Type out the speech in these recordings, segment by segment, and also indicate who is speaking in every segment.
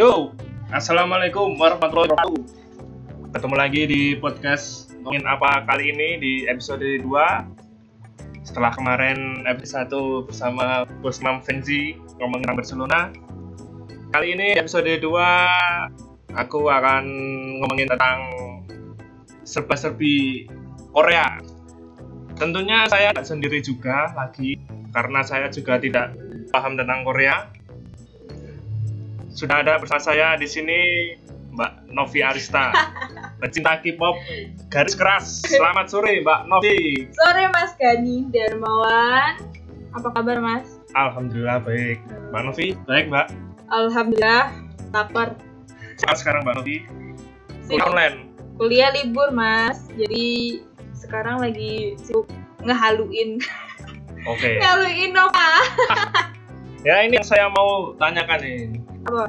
Speaker 1: Yo, assalamualaikum warahmatullahi wabarakatuh. Ketemu lagi di podcast ngomongin apa kali ini di episode 2 Setelah kemarin episode 1 bersama Bos Mam Fenzi ngomongin Barcelona. Kali ini episode 2 aku akan ngomongin tentang serba-serbi Korea. Tentunya saya tidak sendiri juga lagi karena saya juga tidak paham tentang Korea sudah ada bersama saya di sini Mbak Novi Arista, pecinta K-pop garis keras. Selamat sore Mbak Novi.
Speaker 2: Sore Mas Gani Darmawan. Apa kabar Mas?
Speaker 1: Alhamdulillah baik. Mbak Novi, baik Mbak.
Speaker 2: Alhamdulillah lapar.
Speaker 1: Sekarang sekarang Mbak Novi. Kuliah online.
Speaker 2: Kuliah libur Mas. Jadi sekarang lagi sibuk ngehaluin.
Speaker 1: Oke.
Speaker 2: ngehaluin Nova.
Speaker 1: ya ini yang saya mau tanyakan ini.
Speaker 2: Apa?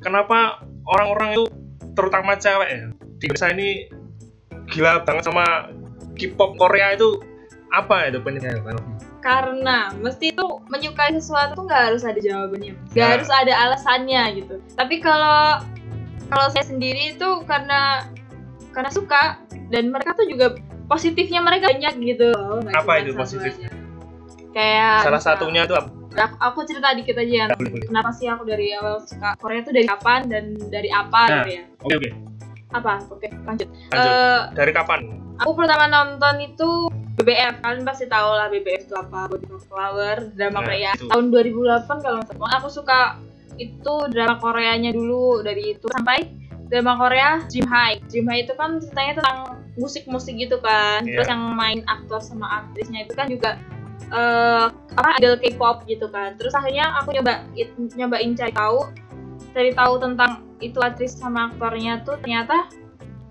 Speaker 1: Kenapa orang-orang itu terutama cewek ya di Indonesia ini gila banget sama K-pop Korea itu apa itu penyebabnya Mbak Novi?
Speaker 2: Karena mesti itu menyukai sesuatu tuh nggak harus ada jawabannya, nggak
Speaker 1: Nah.
Speaker 2: harus ada alasannya gitu. Tapi kalau kalau saya sendiri itu karena karena suka dan mereka tuh juga positifnya mereka banyak gitu. loh,
Speaker 1: Apa itu positifnya?
Speaker 2: aja. Kayak
Speaker 1: Salah
Speaker 2: misal-
Speaker 1: satunya itu apa?
Speaker 2: aku, cerita dikit aja ya. Kenapa sih aku dari awal suka Korea tuh dari kapan dan dari apa
Speaker 1: Nah.
Speaker 2: gitu ya?
Speaker 1: Oke oke.
Speaker 2: Apa? Oke, lanjut.
Speaker 1: Lanjut.
Speaker 2: Eh,
Speaker 1: Dari kapan?
Speaker 2: aku pertama nonton itu BBF kalian pasti tahu lah BBF itu apa Body of Flower drama
Speaker 1: Nah,
Speaker 2: Korea
Speaker 1: itu.
Speaker 2: tahun 2008 kalau nggak salah aku suka itu drama Koreanya dulu dari itu sampai drama Korea Dream High Dream High itu kan ceritanya tentang musik-musik gitu kan
Speaker 1: Iya.
Speaker 2: terus yang main aktor sama aktrisnya itu kan juga eh apa idol K-pop gitu kan terus akhirnya aku nyoba nyobain cari tahu cari tahu tentang itu aktris sama aktornya tuh ternyata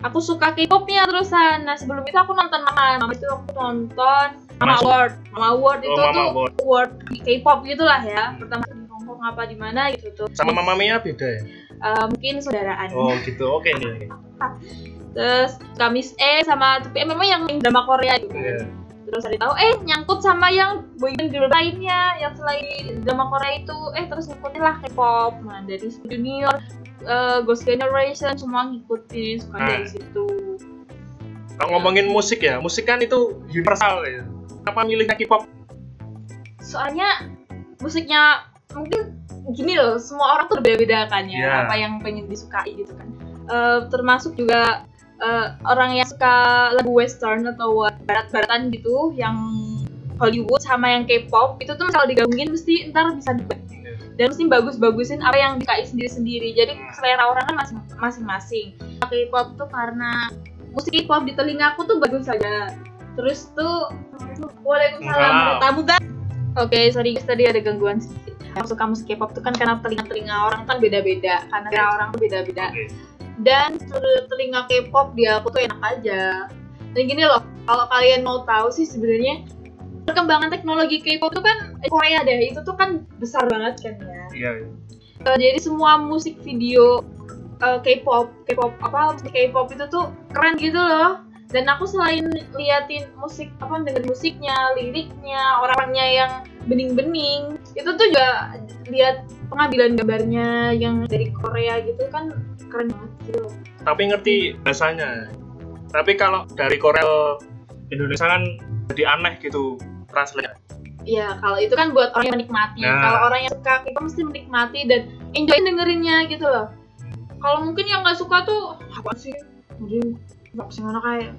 Speaker 2: aku suka K-popnya terusan. Nah sebelum itu aku nonton Mama, Mama itu aku nonton Mama. Award, Mama Award itu
Speaker 1: Oh, Mama
Speaker 2: tuh di K-pop gitulah ya. Pertama di Hongkong apa di mana gitu tuh.
Speaker 1: Sama Mama Mia beda ya?
Speaker 2: Eh, mungkin saudaraan.
Speaker 1: Oh gitu, oke nih.
Speaker 2: Terus Kamis E sama tapi memang yang drama Korea gitu.
Speaker 1: Iya.
Speaker 2: Terus ada tahu eh nyangkut sama yang boyband girl lainnya yang selain drama Korea itu eh terus ngikutin lah K-pop. Nah dari Junior, eh, Ghost Generation semua ngikutin suka
Speaker 1: Nah.
Speaker 2: dari situ.
Speaker 1: Kalau ngomongin musik ya, musik kan itu universal ya. Kenapa milihnya K-pop?
Speaker 2: soalnya musiknya mungkin gini loh semua orang tuh berbeda kan ya
Speaker 1: Iya.
Speaker 2: apa yang pengen disukai gitu kan Eh, termasuk juga eh, orang yang suka lagu western atau barat-baratan gitu yang Hollywood sama yang K-pop itu tuh kalau digabungin mesti ntar bisa dibuat dan mesti bagus-bagusin apa yang disukai sendiri-sendiri. Jadi selera orang kan masing- masing-masing. K-pop tuh karena musik K-pop di telinga aku tuh bagus saja terus tuh Waalaikumsalam tamu kan Oke, sorry guys, tadi ada gangguan sedikit. Yang suka musik K-pop itu kan karena telinga-telinga orang kan beda-beda, karena selera orang tuh beda-beda. Dan tel- telinga K-pop di aku tuh enak aja. Dan gini loh, kalau kalian mau tahu sih sebenarnya perkembangan teknologi K-pop itu kan eh, Korea deh, itu tuh kan besar banget kan ya.
Speaker 1: Iya. iya.
Speaker 2: Eh, jadi semua musik video eh, K-pop, K-pop apa K-pop itu tuh keren gitu loh. Dan aku selain liatin musik apa denger musiknya, liriknya, orang-orangnya yang bening-bening, itu tuh juga lihat pengambilan gambarnya yang dari Korea gitu kan keren banget gitu.
Speaker 1: Tapi ngerti bahasanya. Tapi kalau dari Korea Indonesia kan jadi aneh gitu translate.
Speaker 2: Iya, kalau itu kan buat orang yang menikmati.
Speaker 1: Nah.
Speaker 2: Kalau orang yang suka kita mesti menikmati dan enjoy dengerinnya gitu loh. Kalau mungkin yang nggak suka tuh apa sih? Jadi sih mana kayak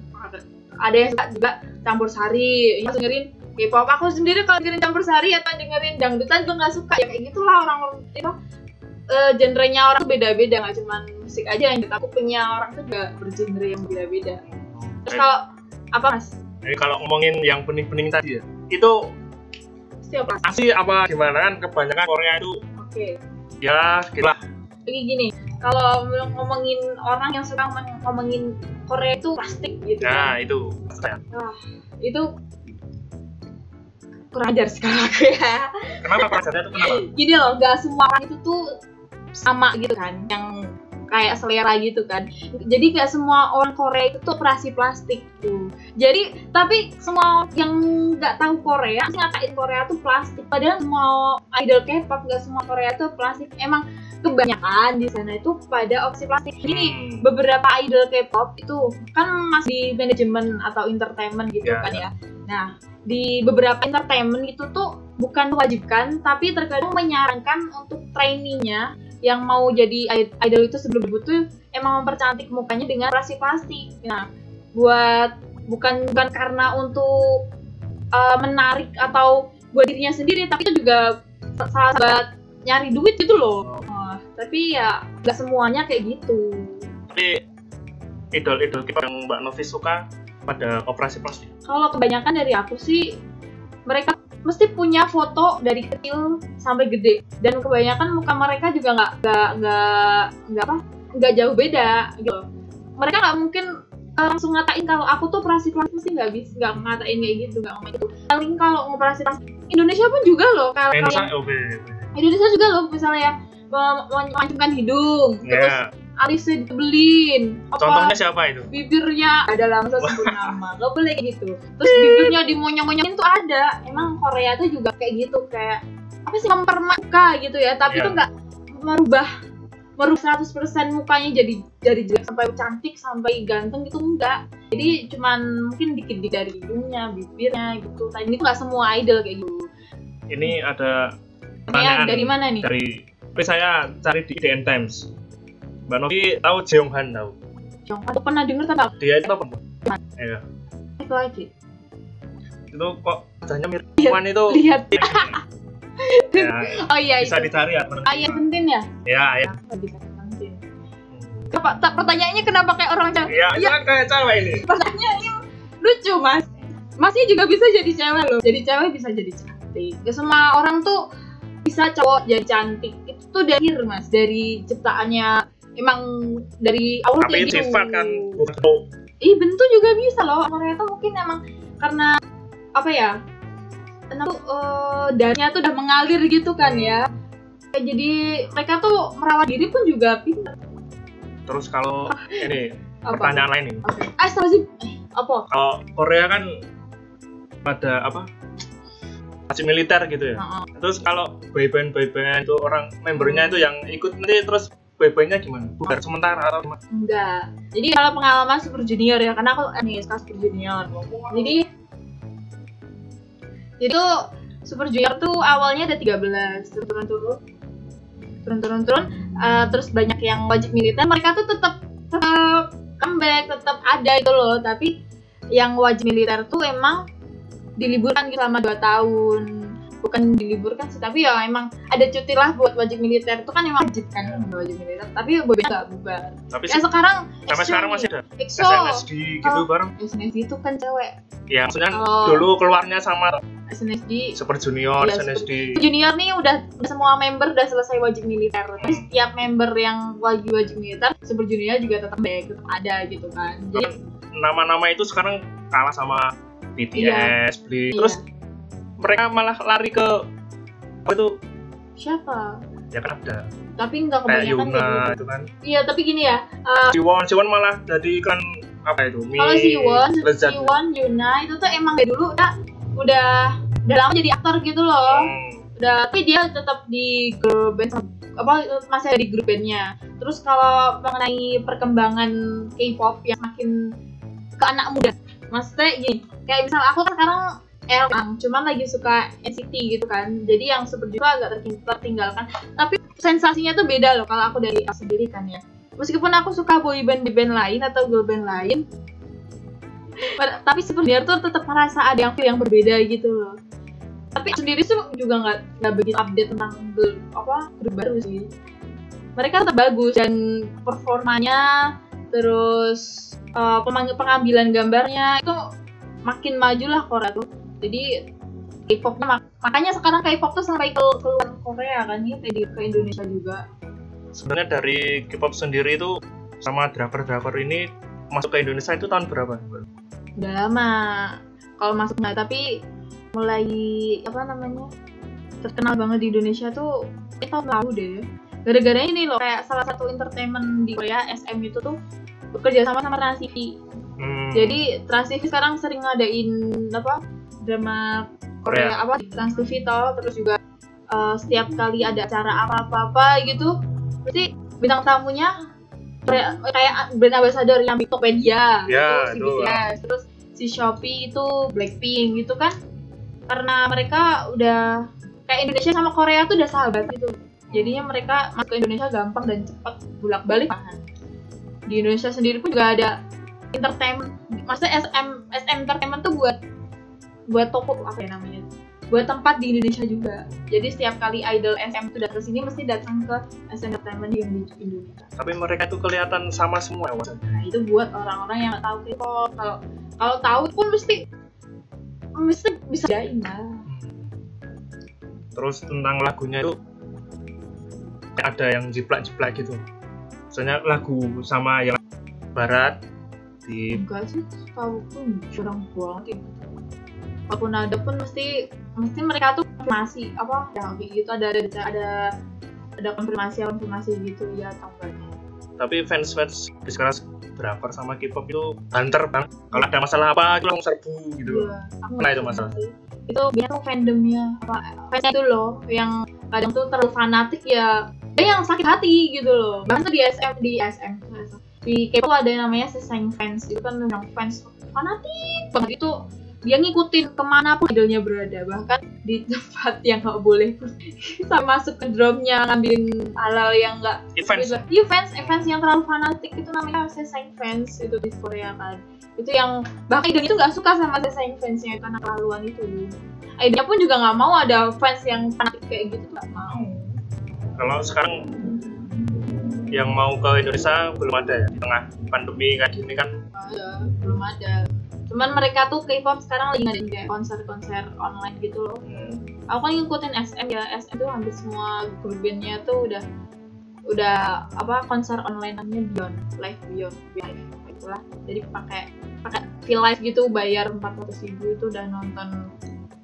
Speaker 2: ada- yang suka juga campur sari, yang dengerin K-pop. Aku sendiri kalau dengerin campur sari atau dengerin dangdutan juga nggak suka. Ya kayak gitulah orang itu eh, genrenya orang tuh beda-beda nggak cuma musik aja yang aku punya orang tuh juga bergenre yang beda-beda. Terus kalau apa mas?
Speaker 1: Jadi kalau ngomongin yang bening-bening tadi ya, itu
Speaker 2: Siapa?
Speaker 1: asli apa gimana kan kebanyakan Korea itu
Speaker 2: Oke.
Speaker 1: ya gila.
Speaker 2: Jadi gini, kalau ngomongin orang yang suka ngomong- ngomongin Korea itu plastik gitu
Speaker 1: Nah,
Speaker 2: kan.
Speaker 1: itu.
Speaker 2: Itu kurang ajar sekali aku ya.
Speaker 1: Kenapa pelajarannya itu kenapa?
Speaker 2: Gini loh, gak semua orang itu tuh sama gitu kan. Yang kayak selera gitu kan jadi gak semua orang Korea itu tuh operasi plastik tuh jadi tapi semua yang nggak tahu Korea ngatain Korea tuh plastik padahal semua idol K-pop gak semua Korea tuh plastik emang kebanyakan di sana itu pada opsi plastik gini
Speaker 1: Hmm.
Speaker 2: beberapa idol K-pop itu kan masih di manajemen atau entertainment gitu
Speaker 1: Ya,
Speaker 2: kan ya. Nah, di beberapa entertainment itu tuh bukan mewajibkan tapi terkadang menyarankan untuk trainee-nya yang mau jadi idol itu sebelum debut tuh emang mempercantik mukanya dengan operasi plastik. Nah, buat bukan bukan karena untuk uh, menarik atau buat dirinya sendiri tapi itu juga salah buat nyari duit gitu loh. Wah, tapi ya nggak semuanya kayak gitu.
Speaker 1: Tapi idol-idol kita yang Mbak Novi suka pada operasi plastik.
Speaker 2: kalau kebanyakan dari aku sih mereka mesti punya foto dari kecil sampai gede. Dan kebanyakan muka mereka juga nggak nggak nggak nggak apa nggak jauh beda gitu. Mereka nggak mungkin eh, langsung ngatain kalau aku tuh operasi plastik mesti nggak bisa nggak ngatain kayak gitu nggak ngomong gitu. Paling kalau ngoperasi plastik Indonesia pun juga loh kalau
Speaker 1: Indonesia,
Speaker 2: Indonesia juga loh misalnya ya mem- memancungkan hidung terus
Speaker 1: Ya,
Speaker 2: alisnya dibelin apa?
Speaker 1: Contohnya siapa itu?
Speaker 2: bibirnya. Ada langsung sebut nama. Gak boleh gitu. Terus bibirnya dimonyong-monyongin tuh ada. Emang Korea tuh juga kayak gitu kayak apa sih mempermaka gitu ya. Tapi
Speaker 1: Iya.
Speaker 2: tuh nggak merubah merubah 100% mukanya jadi dari jelek sampai cantik sampai ganteng gitu enggak jadi cuman mungkin dikit-dikit dari hidungnya bibirnya gitu. Tadi ini tuh nggak semua idol kayak gitu.
Speaker 1: Ini ada pertanyaan
Speaker 2: dari mana nih?
Speaker 1: Dari tapi saya cari di IDN Times. Mbak Novi tahu Jeong Han tahu?
Speaker 2: Jong aku pernah denger tapi aku
Speaker 1: Dia itu apa? Iya.
Speaker 2: itu lagi
Speaker 1: Itu kok wajahnya mirip. Wan itu.
Speaker 2: lihat
Speaker 1: ya,
Speaker 2: oh iya
Speaker 1: bisa
Speaker 2: itu
Speaker 1: dicari ya.
Speaker 2: ayah penting ya
Speaker 1: Ya, ya.
Speaker 2: Bisa penting Kenapa, tak, pertanyaannya kenapa kayak orang cewek?
Speaker 1: Ya, itu kan kayak cewek ini.
Speaker 2: Pertanyaannya lucu mas. Masnya juga bisa jadi cewek loh. Jadi cewek bisa jadi cantik. Gak semua orang tuh bisa cowok jadi cantik. Itu tuh dari mas, dari ciptaannya. Emang dari Allah
Speaker 1: Tapi
Speaker 2: kayak gitu.
Speaker 1: sifat kan bukan.
Speaker 2: Ih bentuk juga bisa loh. Mereka tuh mungkin emang karena apa ya? Karena tuh eh, darahnya tuh udah mengalir gitu kan ya. Kayak Jadi mereka tuh merawat diri pun juga pintar.
Speaker 1: Terus kalau ini
Speaker 2: Apa?
Speaker 1: pertanyaan lain nih.
Speaker 2: Oke. Ah, sih. Eh, apa?
Speaker 1: Kalau Korea kan pada apa? Masih militer gitu ya.
Speaker 2: Heeh.
Speaker 1: Terus kalau boyband boyband itu orang membernya itu yang ikut nanti terus boybandnya gimana? Bukan sementara atau gimana?
Speaker 2: Enggak. Jadi kalau pengalaman Super Junior ya, karena aku nih suka Super Junior. Jadi tuh Super Junior tuh awalnya ada 13, turun turun turun turun turun turun Eh, terus banyak yang wajib militer, mereka tuh tetap tetap comeback, tetap ada itu loh, tapi yang wajib militer tuh emang diliburkan gitu selama 2 tahun bukan diliburkan sih tapi ya emang ada cuti lah buat wajib militer itu kan emang wajib kan wajib militer tapi bobe nggak bubar
Speaker 1: Tapi
Speaker 2: ya sekarang
Speaker 1: sampai sekarang masih ada
Speaker 2: EXO
Speaker 1: SNSD gitu
Speaker 2: Oh.
Speaker 1: bareng.
Speaker 2: SNSD itu kan cewek
Speaker 1: Ya maksudnya
Speaker 2: Oh.
Speaker 1: dulu keluarnya sama
Speaker 2: SNSD
Speaker 1: Super Junior,
Speaker 2: Iya,
Speaker 1: SNSD.
Speaker 2: junior nih udah semua member udah selesai wajib militer tapi setiap member yang wajib wajib militer super junior juga tetap baik tetap ada gitu kan jadi
Speaker 1: Nama-nama itu sekarang kalah sama BTS, Blink.
Speaker 2: iya.
Speaker 1: Mereka malah lari ke apa itu?
Speaker 2: Siapa?
Speaker 1: Ya kan ada
Speaker 2: tapi nggak kebanyakan
Speaker 1: Yuna
Speaker 2: gitu.
Speaker 1: itu kan.
Speaker 2: Iya tapi gini ya uh,
Speaker 1: Siwon Siwon malah jadi kan apa itu? Mie
Speaker 2: kalau Siwon
Speaker 1: lezat.
Speaker 2: Siwon Yuna itu tuh emang dari dulu udah udah udah lama jadi aktor gitu loh.
Speaker 1: Hmm,
Speaker 2: udah tapi dia tetap di girl band apa masih ada di grup bandnya. Terus kalau mengenai perkembangan K-pop yang makin ke anak muda maksudnya gini kayak misal aku kan sekarang L cuman lagi suka NCT gitu kan. Jadi yang super junior agak terting- tertinggalkan. Tapi sensasinya tuh beda loh kalau aku dari aku sendiri kan ya. Meskipun aku suka boy band band lain atau girl band lain tapi junior tuh tetap merasa ada yang yang berbeda gitu loh. Tapi sendiri sih juga nggak nggak begitu update tentang grup apa grup baru sih. Mereka tetap bagus dan performanya terus uh, pengambilan gambarnya itu makin maju lah Korea tuh jadi K-popnya mak- makanya sekarang K-pop tuh sampai ke keluar Korea kan ya kayak di ke Indonesia juga
Speaker 1: sebenarnya dari K-pop sendiri itu sama drakor-drakor ini masuk ke Indonesia itu tahun berapa?
Speaker 2: udah lama kalau masuk nggak tapi mulai apa namanya terkenal banget di Indonesia tuh itu tahun lalu deh gara-gara ini loh kayak salah satu entertainment di Korea SM itu tuh bekerja sama sama Trans TV
Speaker 1: Hmm.
Speaker 2: jadi Trans TV sekarang sering ngadain apa drama Korea,
Speaker 1: Korea.
Speaker 2: apa Trans TV toh terus juga eh, setiap kali ada acara apa-apa gitu pasti bintang tamunya Korea- kayak brand ambassador yang di Tokopedia
Speaker 1: Ya,
Speaker 2: gitu, si. BTS terus si Shopee itu Blackpink gitu kan karena mereka udah kayak Indonesia sama Korea tuh udah sahabat gitu jadinya mereka masuk ke Indonesia gampang dan cepat bolak balik di Indonesia sendiri pun juga ada entertainment maksudnya SM SM entertainment tuh buat buat toko apa ya namanya? Buat tempat di Indonesia juga. Jadi setiap kali idol SM tuh datang sini mesti datang ke SM entertainment yang di Indonesia.
Speaker 1: Tapi mereka tuh kelihatan sama semua ya,
Speaker 2: nah itu buat orang-orang yang tahu K-pop. Kalau kalau tahu pun mesti mesti bisa jain lah
Speaker 1: Hmm. Terus tentang lagunya itu ada yang jiplak-jiplak gitu. Misalnya lagu sama yang barat di
Speaker 2: enggak sih tahu pun jarang banget ya walaupun ada pun mesti mesti mereka tuh konfirmasi apa ya gitu ada ada ada ada konfirmasi konfirmasi gitu ya atau enggaknya
Speaker 1: tapi fans fans di sekarang berapa sama K-pop itu banter banget. Kalau ada masalah apa itu langsung serbu gitu. loh.
Speaker 2: Iya, aku
Speaker 1: Nah, itu masalah.
Speaker 2: sih. Itu biasanya tuh fandomnya apa fansnya itu loh yang kadang tuh terlalu fanatik ya. Ada yang sakit hati gitu loh. Bahkan tuh di SM di SM di K-pop ada yang namanya sesang fans itu kan yang fans fanatik banget itu dia ngikutin ke mana pun idolnya berada bahkan di tempat yang nggak boleh pun sama masuk ke drumnya ngambilin halal yang nggak
Speaker 1: Events
Speaker 2: Gitu. Iya fans, fans yang terlalu fanatik itu namanya sesang fans itu di Korea kan. Itu yang bahkan idolnya itu nggak suka sama sesang fansnya karena keterlaluan itu. Idolnya pun juga nggak mau ada fans yang fanatik kayak gitu nggak mau.
Speaker 1: kalau sekarang yang mau ke Indonesia belum ada ya di tengah pandemi kayak gini kan
Speaker 2: Ada, belum ada. Cuman mereka tuh K-pop sekarang lagi ngadain kayak konser-konser online gitu loh.
Speaker 1: hmm,
Speaker 2: Aku kan ngikutin SM ya, SM tuh hampir semua grup bandnya tuh udah udah apa konser online namanya Beyond Live Beyond Live itulah. Jadi pakai pakai feel live gitu bayar 400 ribu itu udah nonton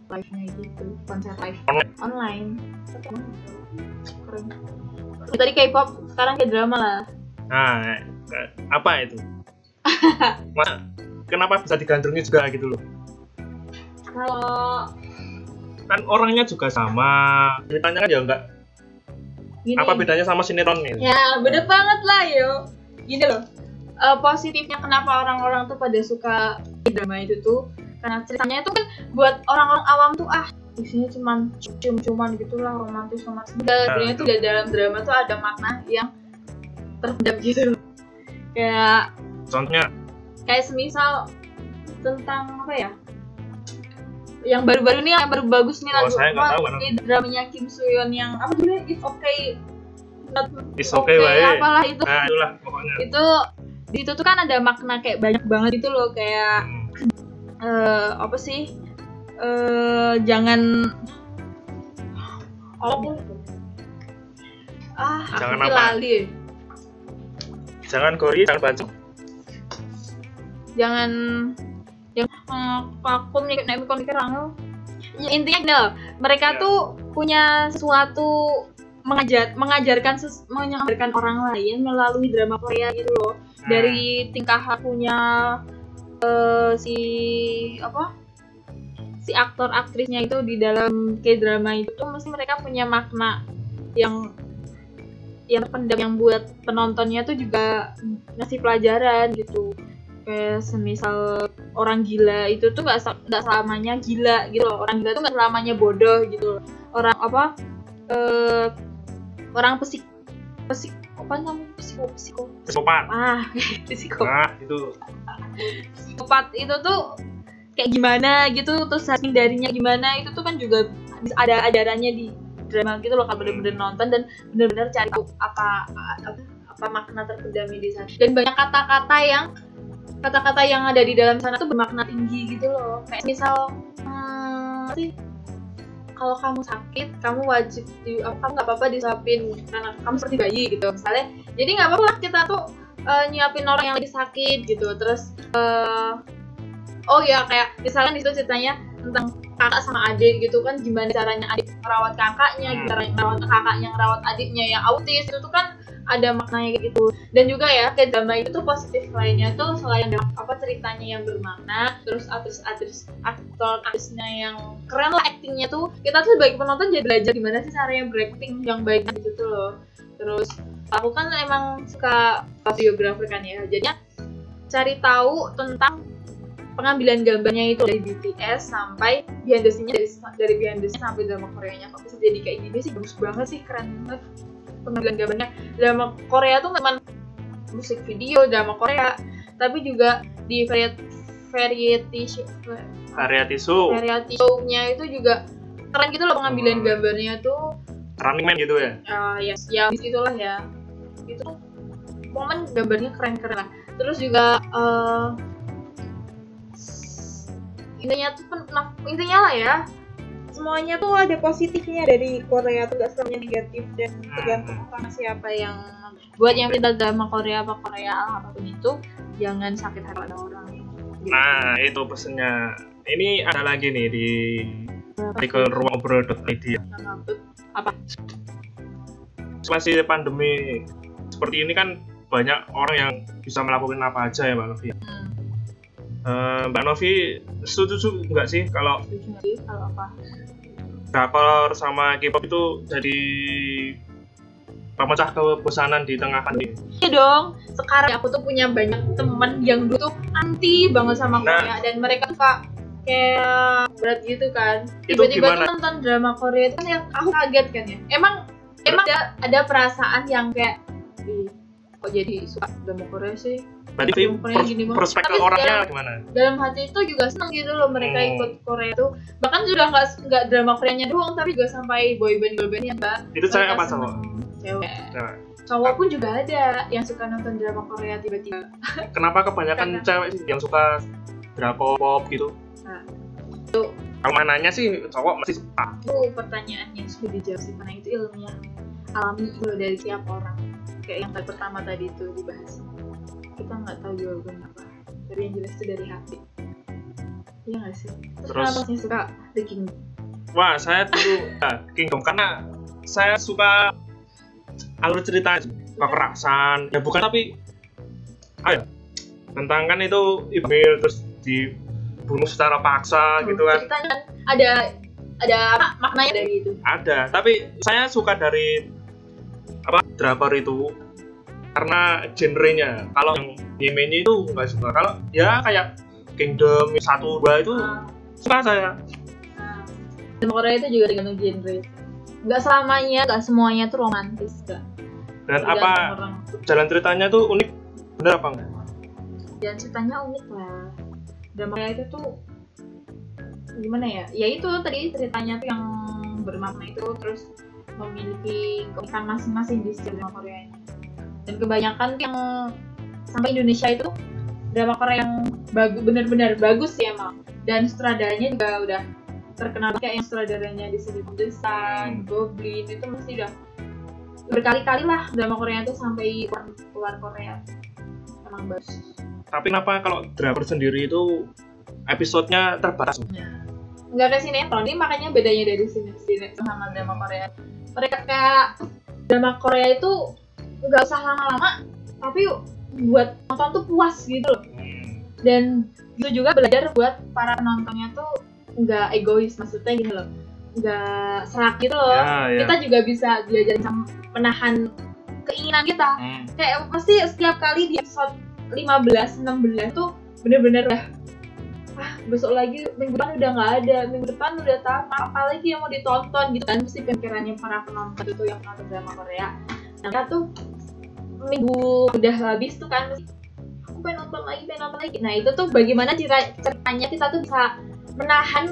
Speaker 2: live nya gitu konser live.
Speaker 1: Online.
Speaker 2: keren. Tadi K-pop sekarang kayak drama lah.
Speaker 1: Nah eh, apa itu kenapa bisa digandrungi juga gitu loh
Speaker 2: kalau
Speaker 1: kan orangnya juga sama ceritanya kan ya enggak
Speaker 2: gini
Speaker 1: apa bedanya sama sinetron ini
Speaker 2: Ya, bener banget lah yo. Gini loh. eh, positifnya kenapa orang-orang tuh pada suka drama itu tuh karena ceritanya itu kan buat orang-orang awam tuh ah isinya cuman cium-ciuman gitulah romantis romantis. Sebenarnya tuh di dalam drama tuh ada makna yang terpendam gitu. Kayak
Speaker 1: contohnya
Speaker 2: kayak semisal tentang apa ya? Yang baru-baru nih yang baru bagus nih
Speaker 1: Oh,
Speaker 2: lagu
Speaker 1: saya
Speaker 2: apa,
Speaker 1: tahu, kan.
Speaker 2: ini dramanya Kim Soo-yeon yang apa tuh It's Okay. Not
Speaker 1: is okay, wae
Speaker 2: apalah itu.
Speaker 1: Nah itulah pokoknya.
Speaker 2: Itu di itu tuh kan ada makna kayak banyak banget itu loh kayak
Speaker 1: Hmm,
Speaker 2: eh apa sih? Eh jangan oh ah
Speaker 1: Jangan
Speaker 2: sih
Speaker 1: apa?
Speaker 2: lali.
Speaker 1: Jangan gori jangan baju
Speaker 2: jangan yang eh, vakum nih naik mikir mikir angel ya, intinya gini loh mereka
Speaker 1: Ya.
Speaker 2: tuh punya sesuatu mengajar mengajarkan ses, mengajarkan orang lain melalui drama Korea gitu loh
Speaker 1: Hmm.
Speaker 2: dari tingkah lakunya eh, si apa si aktor aktrisnya itu di dalam k drama itu tuh mesti mereka punya makna yang yang pendam yang buat penontonnya tuh juga ngasih pelajaran gitu kayak semisal orang gila itu tuh nggak nggak selamanya gila gitu loh. Orang gila tuh nggak selamanya bodoh gitu loh. Orang apa eh orang pesik pesik apa namanya psiko psiko
Speaker 1: psikopat.
Speaker 2: Ah psikopat.
Speaker 1: Nah itu
Speaker 2: psikopat itu tuh kayak gimana gitu terus hindarinya gimana itu tuh kan juga ada ajarannya di drama gitu loh kalau bener-bener nonton dan bener-bener cari tahu apa apa, apa makna terpendam di sana. Dan banyak kata-kata yang kata-kata yang ada di dalam sana tuh bermakna tinggi gitu loh. Kayak misal hmm, sih kalau kamu sakit kamu wajib di kamu nggak apa-apa disuapin karena kamu seperti bayi gitu misalnya. Jadi nggak apa-apa kita tuh eh, nyiapin orang yang lagi sakit gitu. Terus eh, oh ya kayak misalkan di situ ceritanya tentang kakak sama adik gitu kan gimana caranya adik merawat kakaknya caranya merawat kakaknya ngerawat adiknya yang autis itu tuh kan ada maknanya gitu. Dan juga ya kayak drama itu tuh positif lainnya tuh selain ada apa ceritanya yang bermakna terus artis-artis aktor artisnya yang keren lah aktingnya tuh kita tuh sebagai penonton jadi belajar gimana sih caranya berakting yang baik gitu tuh loh. Terus aku kan emang suka videografer kan ya jadinya cari tahu tentang pengambilan gambarnya itu dari BTS sampai behind the scene-nya dari, dari behind the scene sampai drama Koreanya. Kok bisa jadi kayak gini sih? Bagus banget sih keren banget pengambilan gambarnya drama Korea tuh memang musik video drama Korea tapi juga di variety variety show
Speaker 1: variety show.
Speaker 2: variety show-nya itu juga keren gitu loh pengambilan
Speaker 1: Oh.
Speaker 2: gambarnya tuh.
Speaker 1: Running Man gitu ya?
Speaker 2: Uh, ya ya itulah ya. Itu momen gambarnya keren-keren lah terus juga eh intinya tuh nah, intinya lah ya semuanya tuh ada positifnya dari Korea tuh gak semuanya negatif dan tergantung sama siapa yang buat yang kita drama Korea apa Korea apa pun itu jangan sakit hati pada orang.
Speaker 1: Nah itu pesennya ini ada lagi nih di artikel ruangobrol.id
Speaker 2: apa?
Speaker 1: Situasi pandemi seperti ini kan banyak orang yang bisa melakukan apa aja ya Mbak Novi.
Speaker 2: hmm,
Speaker 1: Eh, Mbak Novi setuju nggak sih kalau
Speaker 2: setuju nggak sih kalau apa
Speaker 1: drakor sama K-pop itu jadi pemecah kebosanan di tengah pandemi?
Speaker 2: Iya dong. Sekarang aku tuh punya banyak temen yang dulu tuh anti banget sama
Speaker 1: Nah.
Speaker 2: Korea dan mereka tuh kak kayak berat gitu kan. Tiba-tiba tuh nonton drama Korea itu kan yang aku kaget kan ya. Emang emang ada ada perasaan yang kayak "Ih, kok jadi suka drama Korea sih?
Speaker 1: Berarti
Speaker 2: Drama
Speaker 1: pers-
Speaker 2: gini banget.
Speaker 1: perspektif orangnya
Speaker 2: sekarang-
Speaker 1: gimana?
Speaker 2: Dalam hati itu juga seneng gitu loh mereka
Speaker 1: Hmm.
Speaker 2: ikut Korea tuh. Bahkan sudah nggak nggak drama Koreanya doang tapi juga sampai boyband girlband ya mbak.
Speaker 1: Itu cewek apa cowok?
Speaker 2: Cewek. Cowok pun juga ada yang suka nonton drama Korea tiba-tiba.
Speaker 1: Kenapa kebanyakan
Speaker 2: Karena-
Speaker 1: cewek sih yang suka drakor pop gitu?
Speaker 2: Nah, itu
Speaker 1: Kalau mananya sih cowok masih suka.
Speaker 2: itu pertanyaan yang sudah dijawab sih karena itu ilmiah alami itu dari tiap orang kayak yang tadi pertama tadi itu dibahas kita nggak tahu jawabannya apa. Tapi yang jelas itu dari hati. Iya nggak sih? Terus,
Speaker 1: Terus-
Speaker 2: kenapa sih suka The King?
Speaker 1: Wah, saya dulu ya, Kingdom karena saya suka alur cerita kekerasan. Ya bukan tapi ayo tentang kan itu Ibrahim terus dibunuh secara paksa gitu kan.
Speaker 2: ceritanya kan ada ada apa maknanya dari itu?
Speaker 1: Ada, tapi saya suka dari apa drakor itu karena genrenya. Kalau yang Yemennya itu nggak suka. Kalau ya kayak Kingdom satu dua itu
Speaker 2: Nah,
Speaker 1: suka saya.
Speaker 2: drama Korea itu juga tergantung genre nggak selamanya nggak semuanya tuh romantis nggak
Speaker 1: Dan
Speaker 2: Tergantung
Speaker 1: apa
Speaker 2: orang.
Speaker 1: jalan ceritanya tuh unik, bener apa enggak?
Speaker 2: dan ceritanya unik lah drama Korea itu tuh gimana ya ya itu tadi ceritanya tuh yang bermakna itu terus memiliki keunikan masing-masing di setiap drama Koreanya dan kebanyakan yang sampai Indonesia itu drama Korea yang bagus benar-benar bagus sih emang. Dan sutradaranya juga udah terkenal kayak yang sutradaranya di sini Desan, Goblin itu mesti udah berkali-kali lah drama Korea itu sampai keluar, keluar Korea. Emang bagus.
Speaker 1: Tapi kenapa kalau drakor sendiri itu episodenya terbatas?
Speaker 2: nggak kayak sinetron ini makanya bedanya dari sini sinetron sama drama Korea. Mereka kayak drama Korea itu nggak usah lama-lama tapi buat nonton tuh puas gitu loh
Speaker 1: Hmm.
Speaker 2: dan itu juga belajar buat para penontonnya tuh nggak egois maksudnya gitu loh nggak serak gitu loh
Speaker 1: Ya, ya.
Speaker 2: kita juga bisa belajar sama menahan keinginan kita
Speaker 1: Hmm.
Speaker 2: kayak pasti setiap kali di episode 15 16 tuh bener-bener dah ah besok lagi minggu depan udah nggak ada minggu depan udah tamat apalagi yang mau ditonton gitu kan pasti pikirannya para penonton itu yang nonton drama Korea nah tuh minggu udah habis tuh kan aku pengen nonton lagi pengen nonton lagi. Nah itu tuh bagaimana cerita ceritanya kita tuh bisa menahan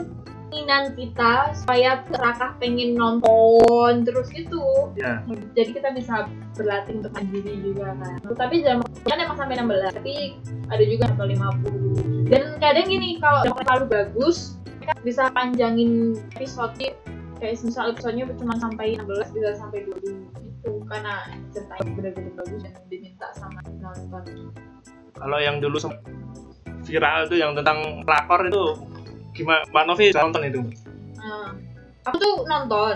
Speaker 2: keinginan kita supaya serakah pengen nonton terus gitu.
Speaker 1: Ya.
Speaker 2: jadi kita bisa berlatih untuk mandiri juga kan. Tapi jam kan emang sampai 16 tapi ada juga sampai 50 dan kadang gini kalau jam terlalu bagus kita bisa panjangin episode. Kayak misal episodenya cuma sampai 16 bisa sampai 20 itu karena ceritanya benar-benar bagus dan diminta sama nonton
Speaker 1: Kalau yang dulu viral itu yang tentang pelakor itu gimana? Mbak Novi nonton itu?
Speaker 2: aku tuh nonton.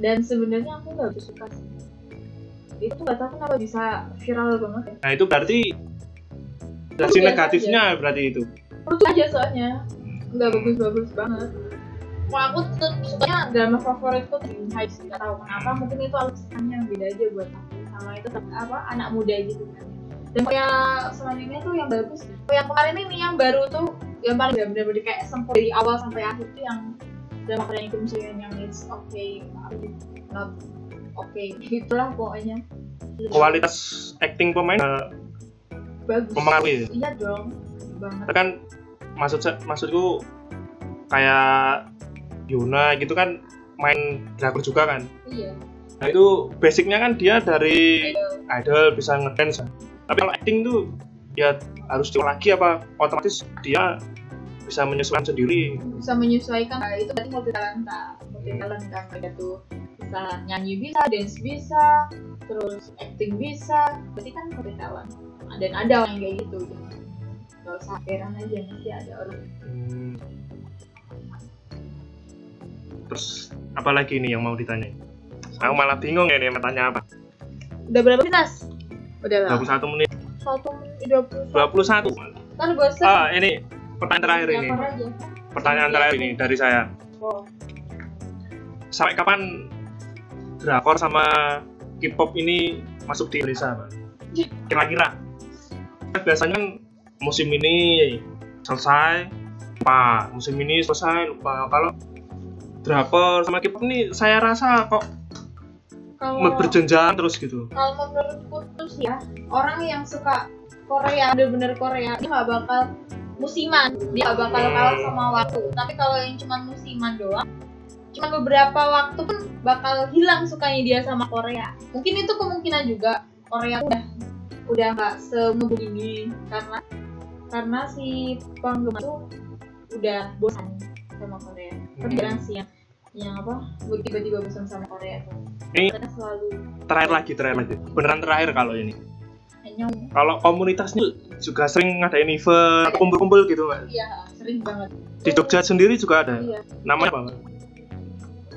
Speaker 2: Dan sebenarnya aku nggak suka sih. Itu nggak tahu kenapa bisa viral banget. Ya
Speaker 1: Nah itu berarti
Speaker 2: biasa
Speaker 1: negatifnya berarti itu.
Speaker 2: lucu aja soalnya. Nggak bagus-bagus banget kalau aku tuh sukanya drama favoritku tuh Dream High sih nggak tahu kenapa. Mungkin itu alasannya yang beda aja buat aku. Sama itu apa anak muda gitu kan. Dan kayak selanjutnya tuh yang bagus. Oh, yang kemarin ini yang baru tuh yang paling bener-bener kayak sempurna dari awal sampai akhir tuh yang drama Korean Kim Soo yang it's okay not okay. Itulah pokoknya.
Speaker 1: Kualitas acting pemain eh,
Speaker 2: bagus.
Speaker 1: mempengaruhi.
Speaker 2: iya dong. Banget.
Speaker 1: Kan maksud maksudku kayak Yuna gitu kan main drakor juga kan.
Speaker 2: iya
Speaker 1: Nah itu basicnya kan dia dari
Speaker 2: Idol.
Speaker 1: idol bisa ngedance. Tapi kalau acting tuh ya harus diolah lagi apa otomatis dia bisa menyesuaikan sendiri.
Speaker 2: bisa menyesuaikan nah, itu berarti multi talenta multi talent kan mereka tuh bisa nyanyi bisa dance bisa terus acting bisa berarti kan multi talent dan ada orang yang kayak gitu gitu gak usah heran aja nanti ada orang
Speaker 1: Hmm. Terus apa lagi ini yang mau ditanya? Aku malah bingung ya nih mau tanya apa.
Speaker 2: udah berapa sih Nas? udah lah
Speaker 1: 21 menit
Speaker 2: satu menit dua puluh
Speaker 1: 21.
Speaker 2: ntar bosan
Speaker 1: Ah, ini pertanyaan terakhir ini.
Speaker 2: Aja.
Speaker 1: Pertanyaan terakhir ini dari saya.
Speaker 2: Oh.
Speaker 1: Sampai kapan drakor sama K-pop ini masuk di Indonesia, Pak? Kira-kira. Biasanya kan musim ini selesai, lupa. Musim ini selesai, lupa. Kalau drakor sama K-pop ini saya rasa kok
Speaker 2: kalau
Speaker 1: berjenjang terus gitu.
Speaker 2: kalau menurutku sih ya orang yang suka Korea bener-bener Korea dia nggak bakal musiman. Dia nggak bakal kalah sama waktu. Tapi kalau yang cuma musiman doang cuma beberapa waktu pun bakal hilang sukanya dia sama Korea. Mungkin itu kemungkinan juga Korea udah udah nggak semua ini karena karena si penggemar tuh udah bosan sama Korea tapi
Speaker 1: Hmm.
Speaker 2: jarang sih yang yang apa tiba-tiba bosan sama Korea tuh
Speaker 1: Ini
Speaker 2: mereka selalu
Speaker 1: terakhir lagi, terakhir lagi. Beneran terakhir kalau ini. Kalau komunitasnya juga sering ngadain event, atau kumpul-kumpul gitu, Mbak.
Speaker 2: iya sering banget
Speaker 1: Di Jogja sendiri juga ada.
Speaker 2: iya
Speaker 1: Namanya apa, Mbak?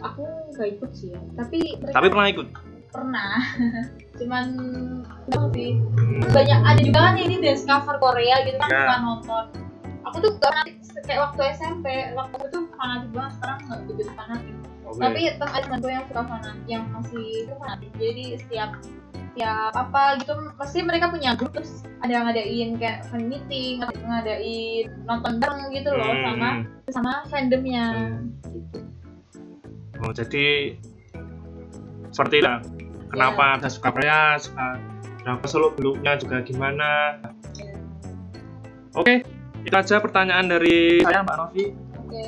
Speaker 2: aku nggak ikut sih ya tapi
Speaker 1: Tapi pernah ikut.
Speaker 2: pernah cuman sih banyak ada juga kan ini dance cover Korea gitu kan suka nonton aku tuh gak fanatik kayak waktu SMP waktu itu fanatik banget sekarang nggak begitu fanatik. Tapi tetap ada temanku yang suka fanatik yang masih itu fanatik. Jadi setiap setiap apa gitu pasti mereka punya grup terus ada yang ngadain kayak fan meeting atau ngadain nonton bareng gitu loh
Speaker 1: Hmm.
Speaker 2: sama sama fandomnya.
Speaker 1: Oh, jadi seperti lah. Kenapa bisa suka Korea, suka kenapa solo beluknya juga gimana? Oke, itu aja pertanyaan dari saya Mbak Novi.
Speaker 2: oke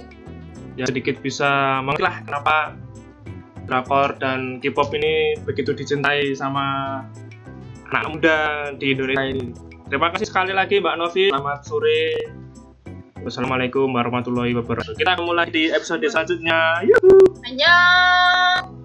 Speaker 1: Ya sedikit bisa mengerti lah kenapa drakor dan K-pop ini begitu dicintai sama anak muda di Indonesia ini. Terima kasih sekali lagi Mbak Novi. Selamat sore. Wassalamualaikum warahmatullahi wabarakatuh. Kita ketemu lagi di episode selanjutnya. Yuhu.
Speaker 2: Annyeong